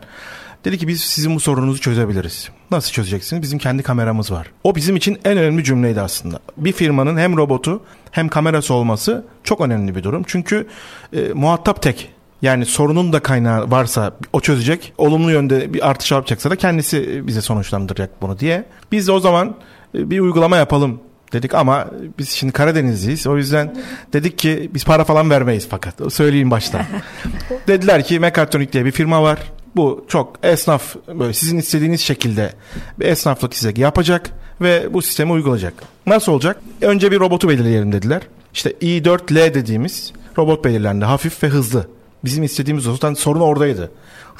Dedi ki biz sizin bu sorununuzu çözebiliriz. Nasıl çözeceksiniz? Bizim kendi kameramız var. O bizim için en önemli cümleydi aslında. Bir firmanın hem robotu hem kamerası olması çok önemli bir durum. Çünkü e, muhatap tek. Yani sorunun da kaynağı varsa o çözecek. Olumlu yönde bir artış yapacaksa da kendisi bize sonuçlandıracak bunu diye. Biz de o zaman e, bir uygulama yapalım dedik ama biz şimdi Karadenizliyiz. O yüzden dedik ki biz para falan vermeyiz fakat. Söyleyeyim baştan. Dediler ki Mekatronik diye bir firma var. Bu çok esnaf böyle sizin istediğiniz şekilde bir esnaflık size yapacak ve bu sistemi uygulayacak. Nasıl olacak? Önce bir robotu belirleyelim dediler. İşte i4L dediğimiz robot belirlendi. Hafif ve hızlı. Bizim istediğimiz o. Zaten sorun oradaydı.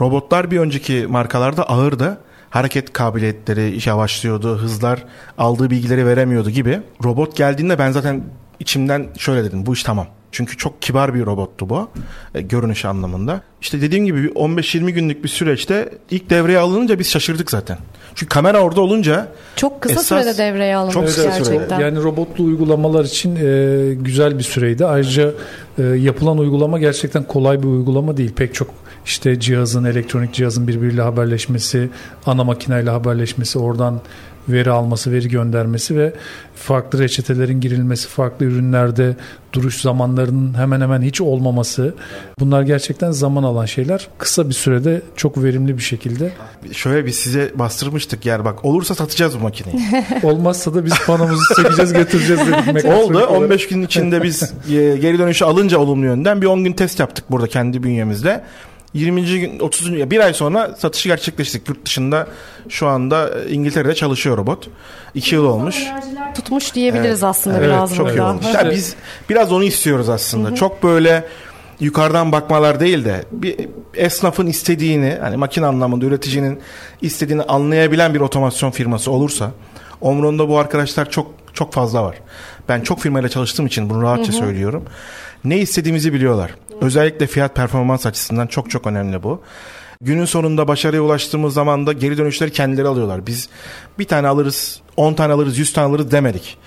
Robotlar bir önceki markalarda ağırdı. Hareket kabiliyetleri yavaşlıyordu. Hızlar aldığı bilgileri veremiyordu gibi. Robot geldiğinde ben zaten içimden şöyle dedim. Bu iş tamam. Çünkü çok kibar bir robottu bu e, görünüş anlamında. İşte dediğim gibi 15-20 günlük bir süreçte ilk devreye alınınca biz şaşırdık zaten. Çünkü kamera orada olunca çok kısa esas, sürede devreye alınmış çok kısa gerçekten. Sürede. Yani robotlu uygulamalar için e, güzel bir süreydi. Ayrıca e, yapılan uygulama gerçekten kolay bir uygulama değil. Pek çok işte cihazın, elektronik cihazın birbiriyle haberleşmesi, ana makineyle haberleşmesi, oradan veri alması, veri göndermesi ve farklı reçetelerin girilmesi, farklı ürünlerde duruş zamanlarının hemen hemen hiç olmaması. Bunlar gerçekten zaman alan şeyler. Kısa bir sürede çok verimli bir şekilde. Şöyle biz size bastırmıştık yer bak olursa satacağız bu makineyi. Olmazsa da biz panomuzu çekeceğiz getireceğiz dedik. Oldu 15 gün içinde biz e, geri dönüşü alınca olumlu yönden bir 10 gün test yaptık burada kendi bünyemizde. 20. gün 30. gün bir ay sonra satışı gerçekleştirdik. Yurt dışında şu anda İngiltere'de çalışıyor robot. 2 yıl olmuş. Tutmuş diyebiliriz Evet. aslında Evet, biraz çok iyi burada. olmuş. Ya biz biraz onu istiyoruz aslında. Çok böyle yukarıdan bakmalar değil de bir esnafın istediğini hani makine anlamında üreticinin istediğini anlayabilen bir otomasyon firması olursa Omron'da bu arkadaşlar çok çok fazla var. Ben çok firmayla çalıştığım için bunu rahatça söylüyorum. Ne istediğimizi biliyorlar. Özellikle fiyat performans açısından çok çok önemli bu. Günün sonunda başarıya ulaştığımız zaman da geri dönüşleri kendileri alıyorlar. Biz bir tane alırız, 10 tane alırız, 100 tane alırız demedik.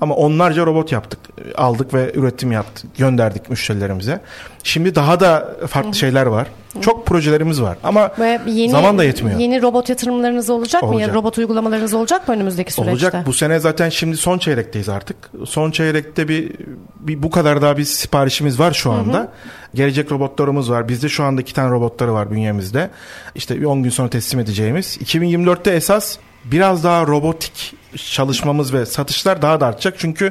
Ama onlarca robot yaptık. Aldık ve üretim yaptık. Gönderdik müşterilerimize. Şimdi daha da farklı şeyler var. Çok projelerimiz var ama Ve yeni, zaman da yetmiyor. Yeni robot yatırımlarınız olacak, mı? Olacak. Ya robot uygulamalarınız olacak mı önümüzdeki süreçte? Olacak. Bu sene zaten şimdi son çeyrekteyiz artık. Son çeyrekte bir, bir bu kadar daha bir siparişimiz var şu anda. Gelecek robotlarımız var. Bizde şu anda iki tane robotları var bünyemizde. İşte bir 10 gün sonra teslim edeceğimiz. 2024'te esas biraz daha robotik çalışmamız ve satışlar daha da artacak. Çünkü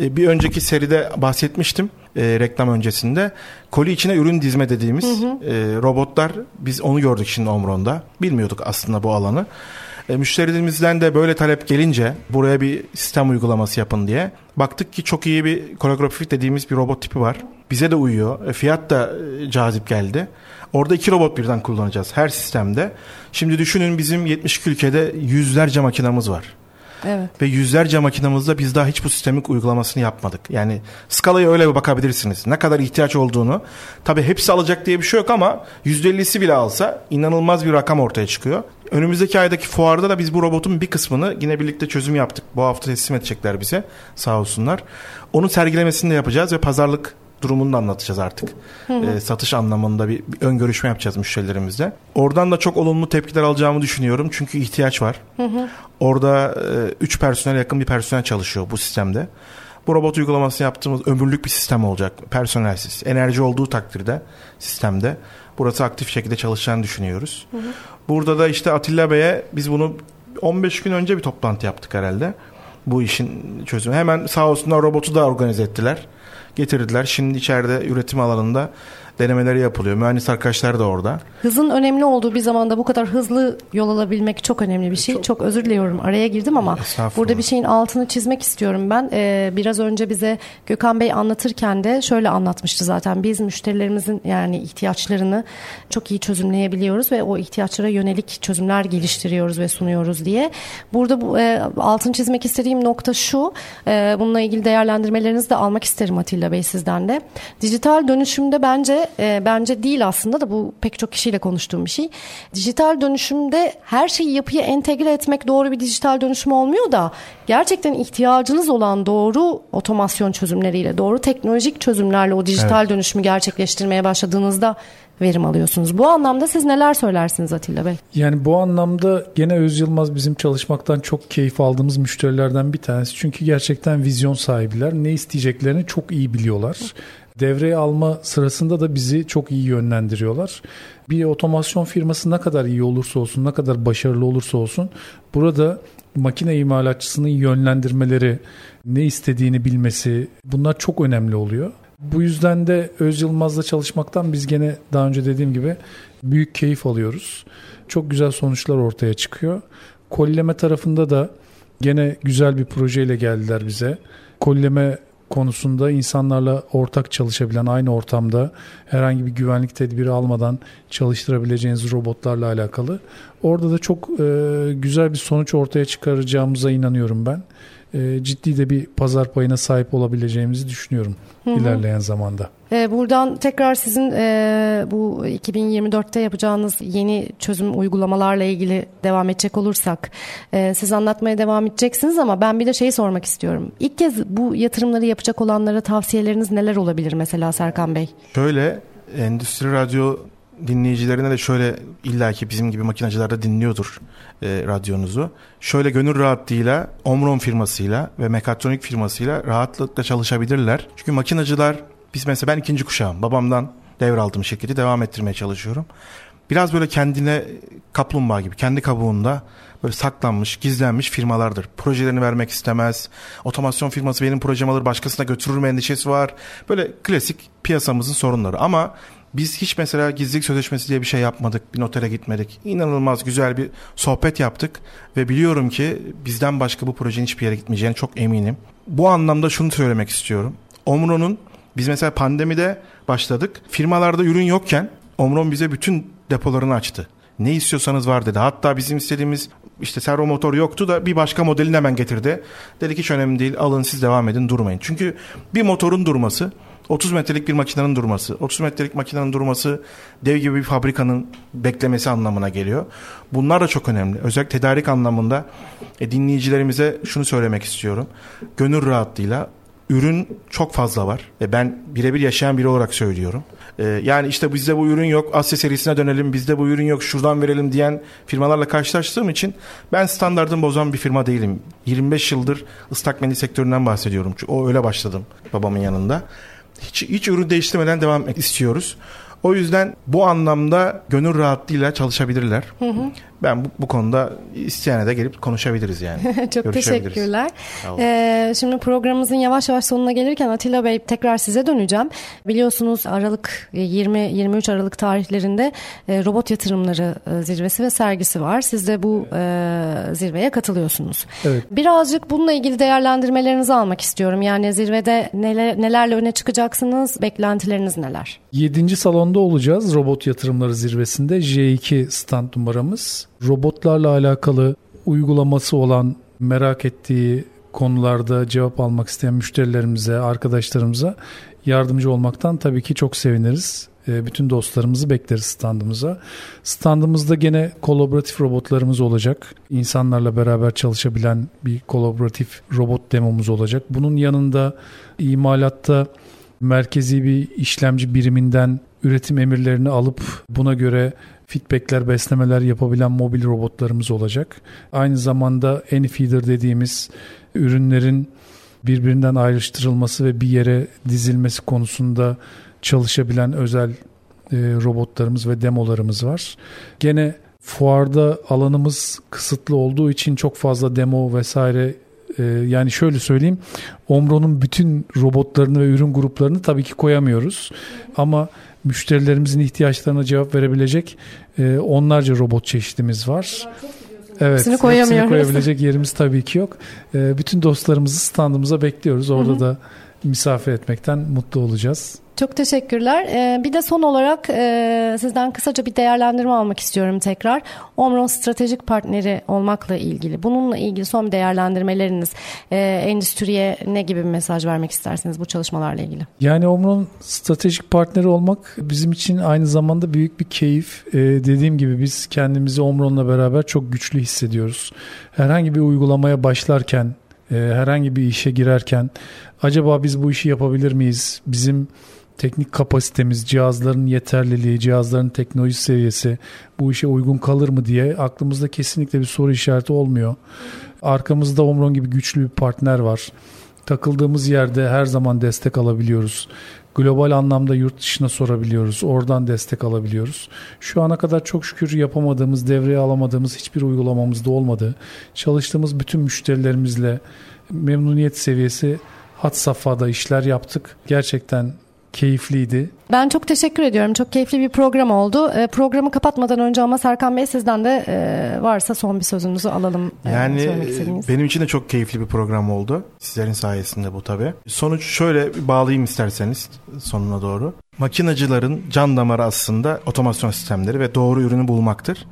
e, bir önceki seride bahsetmiştim e, reklam öncesinde. Koli içine ürün dizme dediğimiz e, robotlar biz onu gördük şimdi Omron'da. Bilmiyorduk aslında bu alanı. E, müşterilerimizden de böyle talep gelince buraya bir sistem uygulaması yapın diye baktık ki çok iyi bir koreografi dediğimiz bir robot tipi var. Bize de uyuyor. E, fiyat da e, cazip geldi. Orada iki robot birden kullanacağız her sistemde. Şimdi düşünün bizim 72 ülkede yüzlerce makinamız var. Evet. Ve yüzlerce makinamızda biz daha hiç bu sistemin uygulamasını yapmadık. Yani skalaya öyle bir bakabilirsiniz. Ne kadar ihtiyaç olduğunu. Tabii hepsi alacak diye bir şey yok ama %50'si bile alsa inanılmaz bir rakam ortaya çıkıyor. Önümüzdeki aydaki fuarda da biz bu robotun bir kısmını yine birlikte çözüm yaptık. Bu hafta teslim edecekler bize sağ olsunlar. Onun sergilemesini de yapacağız ve pazarlık durumunu da anlatacağız artık. Ee, satış anlamında bir, bir ön görüşme yapacağız müşterilerimizle. Oradan da çok olumlu tepkiler alacağımı düşünüyorum. Çünkü ihtiyaç var. Orada 3 personel yakın bir personel çalışıyor bu sistemde. Bu robot uygulamasını yaptığımız ömürlük bir sistem olacak. Personelsiz. Enerji olduğu takdirde sistemde. Burası aktif şekilde çalışacağını düşünüyoruz. Burada da işte Atilla Bey'e biz bunu 15 gün önce bir toplantı yaptık herhalde. Bu işin çözümü. Hemen sağ olsunlar robotu da organize ettiler. Getirdiler. Şimdi içeride üretim alanında denemeleri yapılıyor. Mühendis arkadaşlar da orada. Hızın önemli olduğu bir zamanda bu kadar hızlı yol alabilmek çok önemli bir şey. Çok, özür diliyorum araya girdim ama Estağfurullah. burada bir şeyin altını çizmek istiyorum ben. Ee, biraz önce bize Gökhan Bey anlatırken de şöyle anlatmıştı zaten. Biz müşterilerimizin yani ihtiyaçlarını çok iyi çözümleyebiliyoruz ve o ihtiyaçlara yönelik çözümler geliştiriyoruz ve sunuyoruz diye. Burada bu, e, altını çizmek istediğim nokta şu. E, bununla ilgili değerlendirmelerinizi de almak isterim Atilla Bey sizden de. Dijital dönüşümde bence bence e, bence değil aslında da bu pek çok kişiyle konuştuğum bir şey. Dijital dönüşümde her şeyi yapıya entegre etmek doğru bir dijital dönüşüm olmuyor da gerçekten ihtiyacınız olan doğru otomasyon çözümleriyle, doğru teknolojik çözümlerle o dijital evet. dönüşümü gerçekleştirmeye başladığınızda verim alıyorsunuz. Bu anlamda siz neler söylersiniz Atilla Bey? Yani bu anlamda gene Öz Yılmaz bizim çalışmaktan çok keyif aldığımız müşterilerden bir tanesi. Çünkü gerçekten vizyon sahibiler. Ne isteyeceklerini çok iyi biliyorlar. Devreye alma sırasında da bizi çok iyi yönlendiriyorlar. Bir otomasyon firması ne kadar iyi olursa olsun, ne kadar başarılı olursa olsun burada makine imalatçısının yönlendirmeleri, ne istediğini bilmesi bunlar çok önemli oluyor. Bu yüzden de Öz Yılmaz'la çalışmaktan biz gene daha önce dediğim gibi büyük keyif alıyoruz. Çok güzel sonuçlar ortaya çıkıyor. Kolleme tarafında da gene güzel bir projeyle geldiler bize. Kolleme konusunda insanlarla ortak çalışabilen aynı ortamda herhangi bir güvenlik tedbiri almadan çalıştırabileceğiniz robotlarla alakalı. Orada da çok e, güzel bir sonuç ortaya çıkaracağımıza inanıyorum ben. E, ciddi de bir pazar payına sahip olabileceğimizi düşünüyorum hı hı. ilerleyen zamanda. E, buradan tekrar sizin e, bu 2024'te yapacağınız yeni çözüm uygulamalarla ilgili devam edecek olursak e, siz anlatmaya devam edeceksiniz ama ben bir de şeyi sormak istiyorum. İlk kez bu yatırımları yapacak olanlara tavsiyeleriniz neler olabilir mesela Serkan Bey? Şöyle Endüstri Radyo dinleyicilerine de şöyle illaki bizim gibi makinacılar da dinliyordur e, radyonuzu. Şöyle gönül rahatlığıyla Omron firmasıyla ve mekatronik firmasıyla rahatlıkla çalışabilirler. Çünkü makinacılar biz mesela ben ikinci kuşağım. Babamdan devraldım şirketi devam ettirmeye çalışıyorum. Biraz böyle kendine kaplumbağa gibi kendi kabuğunda böyle saklanmış, gizlenmiş firmalardır. Projelerini vermek istemez. Otomasyon firması benim projem alır başkasına götürür mü endişesi var. Böyle klasik piyasamızın sorunları. Ama biz hiç mesela gizlilik sözleşmesi diye bir şey yapmadık. Bir notere gitmedik. İnanılmaz güzel bir sohbet yaptık. Ve biliyorum ki bizden başka bu projenin hiçbir yere gitmeyeceğini çok eminim. Bu anlamda şunu söylemek istiyorum. Omron'un biz mesela pandemide başladık. Firmalarda ürün yokken Omron bize bütün depolarını açtı. Ne istiyorsanız var dedi. Hatta bizim istediğimiz işte servo motor yoktu da bir başka modelini hemen getirdi. Dedi ki hiç önemli değil alın siz devam edin durmayın. Çünkü bir motorun durması 30 metrelik bir makinenin durması, 30 metrelik makinenin durması dev gibi bir fabrikanın beklemesi anlamına geliyor. Bunlar da çok önemli. Özellikle tedarik anlamında e, dinleyicilerimize şunu söylemek istiyorum. Gönül rahatlığıyla ürün çok fazla var. ve ben birebir yaşayan biri olarak söylüyorum. Ee, yani işte bizde bu ürün yok Asya serisine dönelim bizde bu ürün yok şuradan verelim diyen firmalarla karşılaştığım için ben standartını bozan bir firma değilim. 25 yıldır ıslak mendil sektöründen bahsediyorum. Çünkü o öyle başladım babamın yanında. Hiç, hiç ürün değiştirmeden devam istiyoruz. O yüzden bu anlamda gönül rahatlığıyla çalışabilirler. Hı hı. Ben bu, bu konuda isteyene de gelip konuşabiliriz yani. Çok teşekkürler. Ee, şimdi programımızın yavaş yavaş sonuna gelirken Atilla Bey tekrar size döneceğim. Biliyorsunuz Aralık 20-23 Aralık tarihlerinde e, robot yatırımları e, zirvesi ve sergisi var. Siz de bu e, zirveye katılıyorsunuz. Evet. Birazcık bununla ilgili değerlendirmelerinizi almak istiyorum. Yani zirvede neler, nelerle öne çıkacaksınız? Beklentileriniz neler? 7. salonda olacağız robot yatırımları zirvesinde. J2 stand numaramız. Robotlarla alakalı uygulaması olan merak ettiği konularda cevap almak isteyen müşterilerimize, arkadaşlarımıza yardımcı olmaktan tabii ki çok seviniriz. Ee, bütün dostlarımızı bekleriz standımıza. Standımızda gene kolaboratif robotlarımız olacak. İnsanlarla beraber çalışabilen bir kolaboratif robot demomuz olacak. Bunun yanında imalatta merkezi bir işlemci biriminden üretim emirlerini alıp buna göre feedbackler, beslemeler yapabilen mobil robotlarımız olacak. Aynı zamanda Anyfeeder dediğimiz ürünlerin birbirinden ayrıştırılması ve bir yere dizilmesi konusunda çalışabilen özel e, robotlarımız ve demolarımız var. Gene fuarda alanımız kısıtlı olduğu için çok fazla demo vesaire e, yani şöyle söyleyeyim Omro'nun bütün robotlarını ve ürün gruplarını tabii ki koyamıyoruz. Ama müşterilerimizin ihtiyaçlarına cevap verebilecek e, onlarca robot çeşidimiz var. Evet, hepsini, hepsini koyabilecek yerimiz tabii ki yok. E, bütün dostlarımızı standımıza bekliyoruz. Orada hı hı. da misafir etmekten mutlu olacağız. Çok teşekkürler. Ee, bir de son olarak e, sizden kısaca bir değerlendirme almak istiyorum tekrar. Omron stratejik partneri olmakla ilgili. Bununla ilgili son değerlendirmeleriniz. E, endüstriye ne gibi bir mesaj vermek istersiniz bu çalışmalarla ilgili? Yani Omron stratejik partneri olmak bizim için aynı zamanda büyük bir keyif. E, dediğim gibi biz kendimizi Omron'la beraber çok güçlü hissediyoruz. Herhangi bir uygulamaya başlarken, e, herhangi bir işe girerken acaba biz bu işi yapabilir miyiz? Bizim teknik kapasitemiz, cihazların yeterliliği, cihazların teknoloji seviyesi bu işe uygun kalır mı diye aklımızda kesinlikle bir soru işareti olmuyor. Arkamızda Omron gibi güçlü bir partner var. Takıldığımız yerde her zaman destek alabiliyoruz. Global anlamda yurt dışına sorabiliyoruz. Oradan destek alabiliyoruz. Şu ana kadar çok şükür yapamadığımız, devreye alamadığımız hiçbir uygulamamız da olmadı. Çalıştığımız bütün müşterilerimizle memnuniyet seviyesi hat safhada işler yaptık. Gerçekten keyifliydi. Ben çok teşekkür ediyorum. Çok keyifli bir program oldu. E, programı kapatmadan önce ama Serkan Bey sizden de e, varsa son bir sözünüzü alalım. E, yani e, benim için de çok keyifli bir program oldu. Sizlerin sayesinde bu tabii. Sonuç şöyle bağlayayım isterseniz sonuna doğru. Makinacıların can damarı aslında otomasyon sistemleri ve doğru ürünü bulmaktır.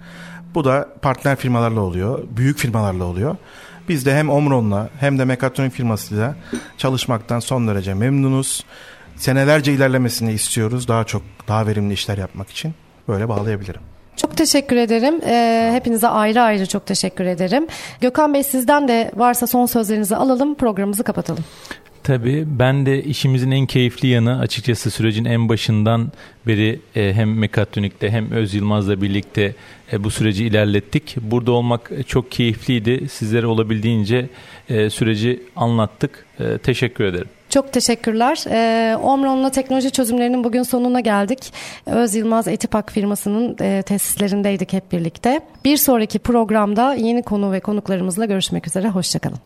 Bu da partner firmalarla oluyor, büyük firmalarla oluyor. Biz de hem Omron'la hem de Mekatronik firmasıyla çalışmaktan son derece memnunuz senelerce ilerlemesini istiyoruz. Daha çok, daha verimli işler yapmak için. Böyle bağlayabilirim. Çok teşekkür ederim. Ee, hepinize ayrı ayrı çok teşekkür ederim. Gökhan Bey sizden de varsa son sözlerinizi alalım, programımızı kapatalım. Tabii ben de işimizin en keyifli yanı açıkçası sürecin en başından beri e, hem Mekatronik'te hem Öz Yılmaz'la birlikte e, bu süreci ilerlettik. Burada olmak çok keyifliydi. Sizlere olabildiğince e, süreci anlattık. Teşekkür ederim. Çok teşekkürler. Ee, Omron'la teknoloji çözümlerinin bugün sonuna geldik. Öz Yılmaz Etipak firmasının e, tesislerindeydik hep birlikte. Bir sonraki programda yeni konu ve konuklarımızla görüşmek üzere. Hoşçakalın.